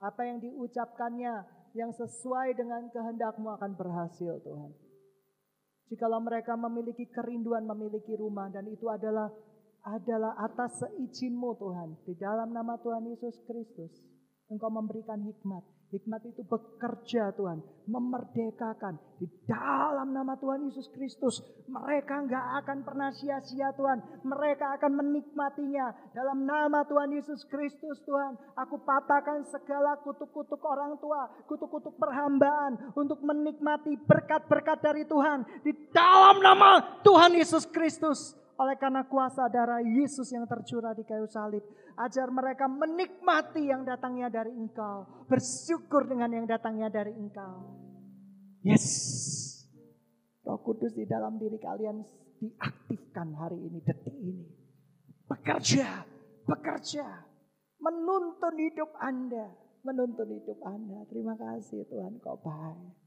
Apa yang diucapkannya yang sesuai dengan kehendakmu akan berhasil Tuhan. Jikalau mereka memiliki kerinduan memiliki rumah dan itu adalah adalah atas seijinmu Tuhan. Di dalam nama Tuhan Yesus Kristus. Engkau memberikan hikmat. Hikmat itu bekerja Tuhan. Memerdekakan. Di dalam nama Tuhan Yesus Kristus. Mereka nggak akan pernah sia-sia Tuhan. Mereka akan menikmatinya. Dalam nama Tuhan Yesus Kristus Tuhan. Aku patahkan segala kutuk-kutuk orang tua. Kutuk-kutuk perhambaan. Untuk menikmati berkat-berkat dari Tuhan. Di dalam nama Tuhan Yesus Kristus oleh karena kuasa darah Yesus yang tercurah di kayu salib. Ajar mereka menikmati yang datangnya dari engkau. Bersyukur dengan yang datangnya dari engkau. Yes. Roh Kudus di dalam diri kalian diaktifkan hari ini, detik ini. Bekerja, bekerja. Menuntun hidup Anda. Menuntun hidup Anda. Terima kasih Tuhan kau baik.